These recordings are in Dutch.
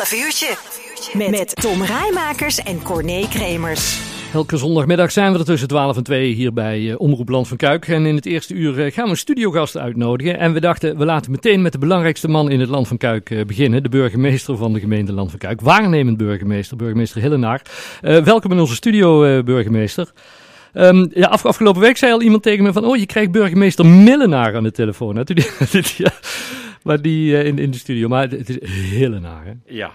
12 uurtje. Met, met Tom Rijmakers en Corné Kremers. Elke zondagmiddag zijn we er tussen 12 en 2 hier bij uh, Omroep Land van Kuik. En in het eerste uur uh, gaan we een studiogast uitnodigen. En we dachten, we laten meteen met de belangrijkste man in het Land van Kuik uh, beginnen. De burgemeester van de gemeente Land van Kuik. Waarnemend burgemeester, burgemeester Hillenaar. welkom in onze studio, burgemeester. Um, ja, af, afgelopen week zei al iemand tegen me van, oh, je krijgt burgemeester Millenaar aan de telefoon. Hè? ja, maar die in, in de studio. Maar het is Hillenaar, hè? Ja,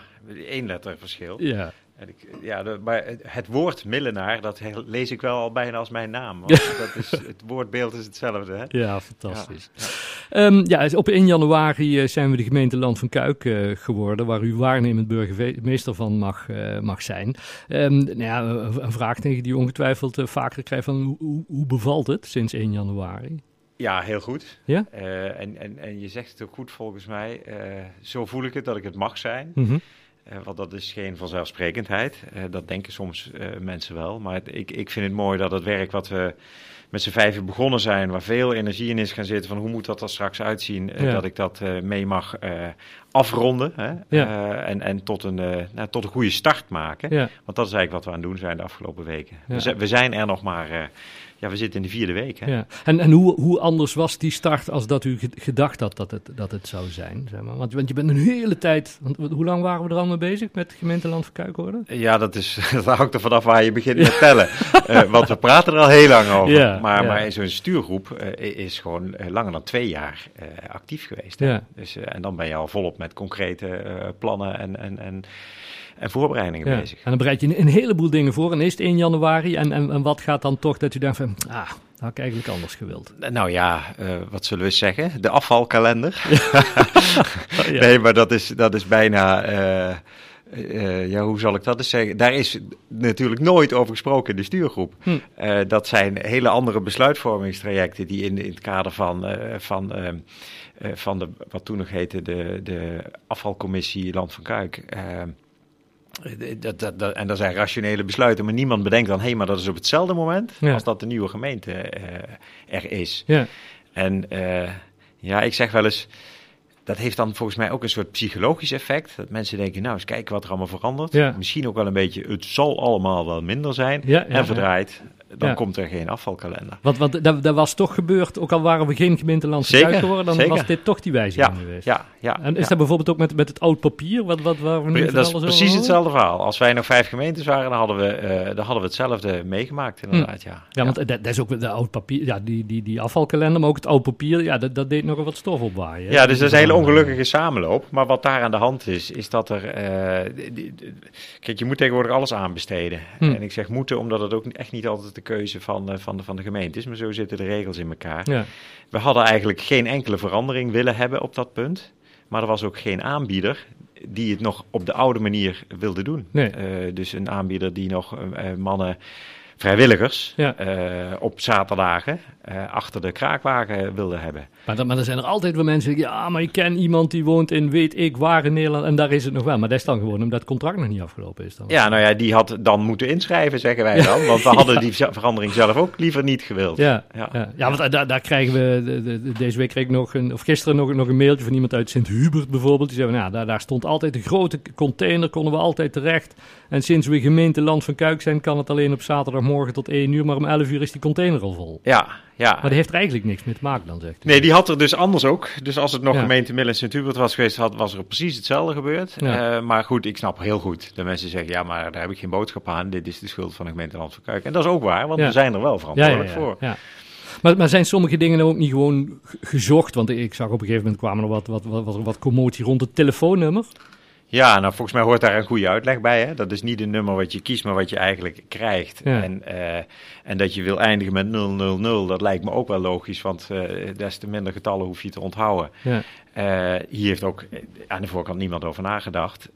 één letter verschil. Ja. En ik, ja, de, maar het woord millenaar, dat lees ik wel al bijna als mijn naam. Want dat is, het woordbeeld is hetzelfde. Hè? Ja, fantastisch. Ja, ja. Um, ja, op 1 januari uh, zijn we de gemeente Land van Kuik uh, geworden, waar u waarnemend burgemeester van mag, uh, mag zijn. Um, nou ja, een vraag tegen die ongetwijfeld vaker krijgt van hoe, hoe bevalt het sinds 1 januari? Ja, heel goed. Ja? en, en, en je zegt het ook goed volgens mij. zo voel ik het dat ik het mag zijn. Mm -hmm. Uh, want dat is geen vanzelfsprekendheid. Dat denken soms mensen wel. Maar het, ik, ik vind het mooi dat het werk wat we met z'n vijven begonnen zijn, waar veel energie in is gaan zitten, van hoe moet dat er straks uitzien, ja. dat ik dat mee mag afronden hè? Ja. en, en tot, een, nou, tot een goede start maken. Ja. Want dat is eigenlijk wat we aan het doen zijn de afgelopen weken. We, we, zijn er nog maar ja, we zitten in de vierde week. Hè? Ja. En, en hoe, hoe anders was die start als dat u gedacht had dat het, dat het zou zijn? Zeg maar? want, want je bent een hele tijd. Want, hoe lang waren we er al mee bezig met gemeenteland van Kuikhoorde? Ja, dat, is, dat hangt er vanaf waar je begint met tellen. want we praten er al heel lang over. Maar, maar zo'n stuurgroep is gewoon langer dan twee jaar actief geweest. Ja. Dus, en dan ben je al volop met concrete plannen en. en, en en voorbereidingen ja. bezig. En dan bereid je een, een, heleboel dingen voor. En is het 1 januari? En, en, en wat gaat dan toch dat u denkt van, ah, had ik eigenlijk anders gewild? Nou ja, uh, wat zullen we zeggen? De afvalkalender. ja. Nee, maar dat is, dat is bijna... Uh, uh, ja, hoe zal ik dat eens zeggen? Daar is natuurlijk nooit over gesproken in de stuurgroep. Hm. Uh, dat zijn hele andere besluitvormingstrajecten die in, in het kader van, uh, van, van de, wat toen nog heette de, de afvalcommissie Land van Kuik. Dat, dat, dat, en dat zijn rationele besluiten, maar niemand bedenkt dan, hé, hey, maar dat is op hetzelfde moment ja. als dat de nieuwe gemeente er is. Ja. En ja, ik zeg wel eens, dat heeft dan volgens mij ook een soort psychologisch effect. Dat mensen denken, nou eens kijken wat er allemaal verandert. Ja. Misschien ook wel een beetje, het zal allemaal wel minder zijn. Ja, en verdraait, dan komt er geen afvalkalender. Want, want dat, dat, was toch gebeurd, ook al waren we geen gemeenteland geworden, dan zeker. was dit toch die wijziging ja, geweest. Ja, ja, en is dat bijvoorbeeld ook met, met het oud papier? Wat, wat, waar we nu dat is precies hetzelfde verhaal. Als wij nog vijf gemeentes waren, dan hadden we, uh, dan hadden we hetzelfde meegemaakt inderdaad. Hm. Ja, ja, want dat, dat, is ook de oud papier, ja, die, die, die afvalkalender, maar ook het oud papier, ja, dat, dat deed nog wat stof opwaaien. Ja, dus dat is een hele ongelukkige samenloop. Maar wat daar aan de hand is, is dat er... Uh, die, die, kijk, je moet tegenwoordig alles aanbesteden. Hm. En ik zeg moeten, omdat het ook echt niet altijd de keuze van, uh, van, de, van de gemeente is. Maar zo zitten de regels in elkaar. Ja. We hadden eigenlijk geen enkele verandering willen hebben op dat punt. Maar er was ook geen aanbieder die het nog op de oude manier wilde doen. Nee. Uh, dus een aanbieder die nog mannen vrijwilligers ja. uh, op zaterdagen uh, achter de kraakwagen wilden hebben. Maar dan, maar dan zijn er altijd wel mensen die ja, maar ik ken iemand die woont in weet ik waar in Nederland en daar is het nog wel. Maar dat is dan gewoon omdat het contract nog niet afgelopen is. Dan. Ja, nou ja, die had dan moeten inschrijven, zeggen wij dan. Want we hadden die verandering zelf ook liever niet gewild. Ja, ja. want daar, daar krijgen we, de, de, deze week kreeg ik nog een, of gisteren nog, nog een mailtje van iemand uit Sint-Hubert bijvoorbeeld. Die zei, nou, daar, daar stond altijd een grote container, konden we altijd terecht. En sinds we gemeente Land van Kuik zijn, kan het alleen op zaterdagmorgen tot 1 uur, maar om 11 uur is die container al vol. Ja, ja. Maar die heeft er eigenlijk niks mee te maken dan, zegt u. Nee, die had er dus anders ook. Dus als het nog ja. gemeente Middel en Sint-Hubert was geweest, had, was er precies hetzelfde gebeurd. Ja. Uh, maar goed, ik snap heel goed. De mensen zeggen, ja, maar daar heb ik geen boodschap aan. Dit is de schuld van de gemeente Land van Kuik. En dat is ook waar, want ja. we zijn er wel verantwoordelijk voor. Ja. Maar, maar, zijn sommige dingen ook niet gewoon gezocht? Want ik zag op een gegeven moment kwamen er wat, wat, wat, wat, wat commotie rond het telefoonnummer. Ja, nou volgens mij hoort daar een goede uitleg bij. Hè? Dat is niet een nummer wat je kiest, maar wat je eigenlijk krijgt. Ja. En, uh, en dat je wil eindigen met 000, dat lijkt me ook wel logisch, want uh, des te minder getallen hoef je te onthouden. Ja. Uh, hier heeft ook aan de voorkant niemand over nagedacht.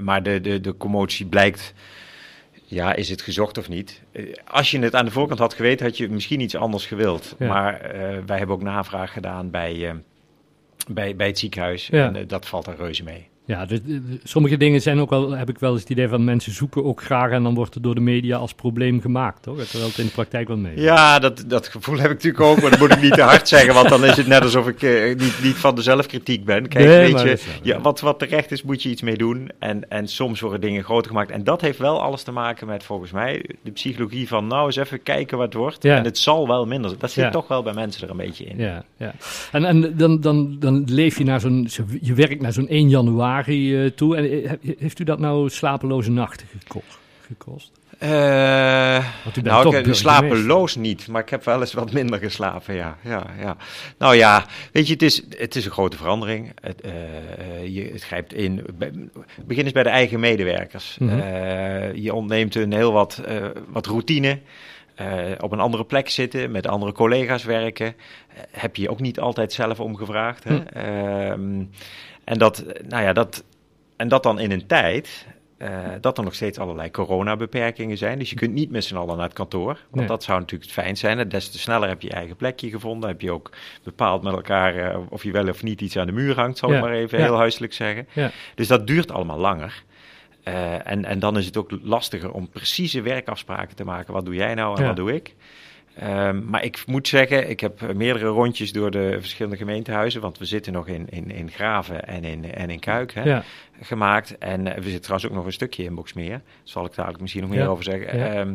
maar de, de, de commotie blijkt, ja, is het gezocht of niet? als je het aan de voorkant had geweten, had je misschien iets anders gewild. Ja. Maar wij hebben ook navraag gedaan bij, bij, bij het ziekenhuis Ja. en dat valt er reuze mee. Ja, dus, sommige dingen zijn ook wel, heb ik wel eens het idee van mensen zoeken ook graag en dan wordt het door de media als probleem gemaakt, toch? Terwijl het in de praktijk wel mee. Ja, dat, dat gevoel heb ik natuurlijk ook, maar dat moet ik niet te hard zeggen, want dan is het net alsof ik eh, niet, niet van de zelfkritiek ben. Kijk, Nee, weet je, wel, ja, wat, wat terecht is, moet je iets mee doen. En, en soms worden dingen groter gemaakt. En dat heeft wel alles te maken met, volgens mij, de psychologie van, nou eens even kijken wat het wordt. Ja. En het zal wel minder. Dat zit Ja. toch wel bij mensen er een beetje in. Ja, ja. En, en dan, dan, dan leef je naar zo'n, zo- je werkt naar zo'n 1 januari eh, toe. En eh, he- heeft u dat nou slapeloze nachten gekost? gekost? Eh, Want u bent nou, ik, slapeloos niet, maar ik heb wel eens wat minder geslapen, ja. ja, ja. Nou ja, weet je, het is, het is een grote verandering. Het, je, het grijpt in. Bij, begin eens bij de eigen medewerkers. Mhm. Je ontneemt een heel wat, wat routine. Eh, op een andere plek zitten, met andere collega's werken. Eh, heb je ook niet altijd zelf om gevraagd. Hè? Hm. Ehm, en, dat, nou ja, dat, en dat dan in een tijd eh, dat er nog steeds allerlei coronabeperkingen zijn. Dus je kunt niet met z'n allen naar het kantoor. Want Nee. dat zou natuurlijk het fijn zijn. En des te sneller heb je je eigen plekje gevonden. Heb je ook bepaald met elkaar of je wel of niet iets aan de muur hangt, zal Ja, ik maar even ja. heel huiselijk zeggen. Ja. Dus dat duurt allemaal langer. Eh, en, en dan is het ook lastiger om precieze werkafspraken te maken. Wat doe jij nou en Ja. wat doe ik? Ehm, maar ik moet zeggen, ik heb meerdere rondjes door de verschillende gemeentehuizen. Want we zitten nog in, in, in Graven en in, en in Kuik. Hè? Ja. gemaakt. En eh, we zitten trouwens ook nog een stukje in Boxmeer. Daar zal ik dadelijk misschien nog meer Ja. over zeggen. Ja.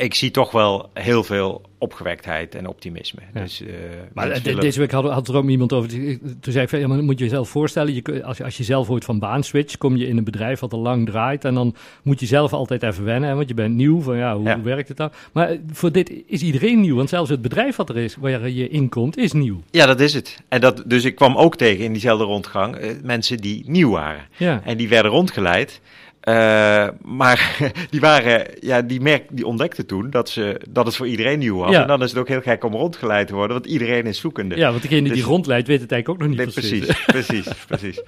Ik zie toch wel heel veel opgewektheid en optimisme. Ja. Dus, eh, Maar de- willen- deze week had, had er ook iemand over. Toen zei ik, ja, maar moet je jezelf voorstellen, je, als, je- als je zelf ooit van baan switcht, kom je in een bedrijf wat al lang draait. En dan moet je zelf altijd even wennen, hè, want je bent nieuw. Van ja, hoe, Ja. hoe werkt het dan? Maar eh, voor dit is iedereen nieuw, want zelfs het bedrijf wat er is, waar je in komt, is nieuw. Ja, dat is het. En dat, dus ik kwam ook tegen in diezelfde rondgang eh, mensen die nieuw waren. Ja, En die werden rondgeleid. Eh, maar die, waren, ja, die, merk, die ontdekten toen dat, ze, dat het voor iedereen nieuw was. Ja. En dan is het ook heel gek om rondgeleid te worden, want iedereen is zoekende. ja want degene die Dus- rondleidt weet het eigenlijk ook nog niet Nee, precies. precies, precies, precies.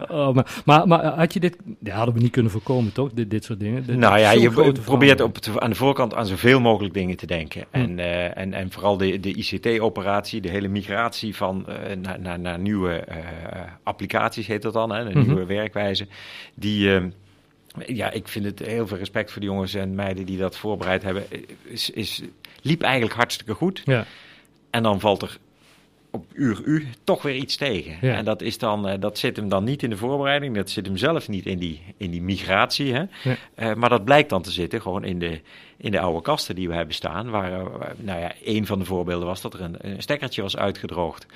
Oh, maar, maar, maar had je dit, ja, hadden we niet kunnen voorkomen, toch? Dit, dit soort dingen. Dit- Nou ja, je probeert op het- aan de voorkant aan zoveel mogelijk dingen te denken. Hm. En, eh, en, en vooral de, de ICT-operatie, de hele migratie van, eh, naar, naar, naar nieuwe eh, applicaties, heet dat dan, hè, een Mhm. nieuwe werkwijze. Die, eh, ja, ik vind het heel veel respect voor de jongens en meiden die dat voorbereid hebben. Is, is, liep eigenlijk hartstikke goed. Ja, En dan valt er op uur U toch weer iets tegen. Ja. En dat, is dan, eh, dat zit hem dan niet in de voorbereiding, dat zit hem zelf niet in die, in die migratie. Hè? Ja. Eh, maar dat blijkt dan te zitten gewoon in de, in de oude kasten die we hebben staan. Waar, eh, nou ja, een van de voorbeelden was dat er een, een stekkertje was uitgedroogd.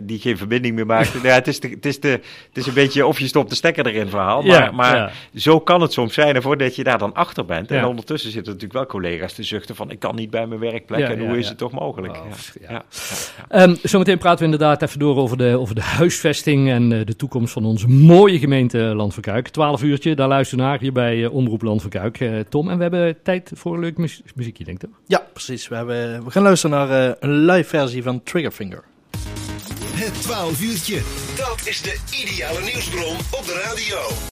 die geen verbinding meer maakte. nou ja, het, is de, het, is de, het is een beetje of je stopt de stekker erin verhaal. Maar, Ja, maar zo kan het soms zijn. En voordat je daar dan achter bent. En ondertussen zitten natuurlijk wel collega's te zuchten van ik kan niet bij mijn werkplek. En hoe is het toch mogelijk? Oh, ja. ja. Ja. Zometeen praten we inderdaad even door over de, over de huisvesting en eh, de toekomst van onze mooie gemeente Land van Kuik. 12 uurtje, daar luisteren we naar hier bij eh, Omroep Land van Kuik. Eh, Tom, en we hebben tijd voor een leuk mu- muziekje, denk ik toch? Ja, precies. We, hebben, we gaan luisteren naar eh, een live versie van Triggerfinger. Het 12 uurtje. Dat is de ideale nieuwsbron op de radio.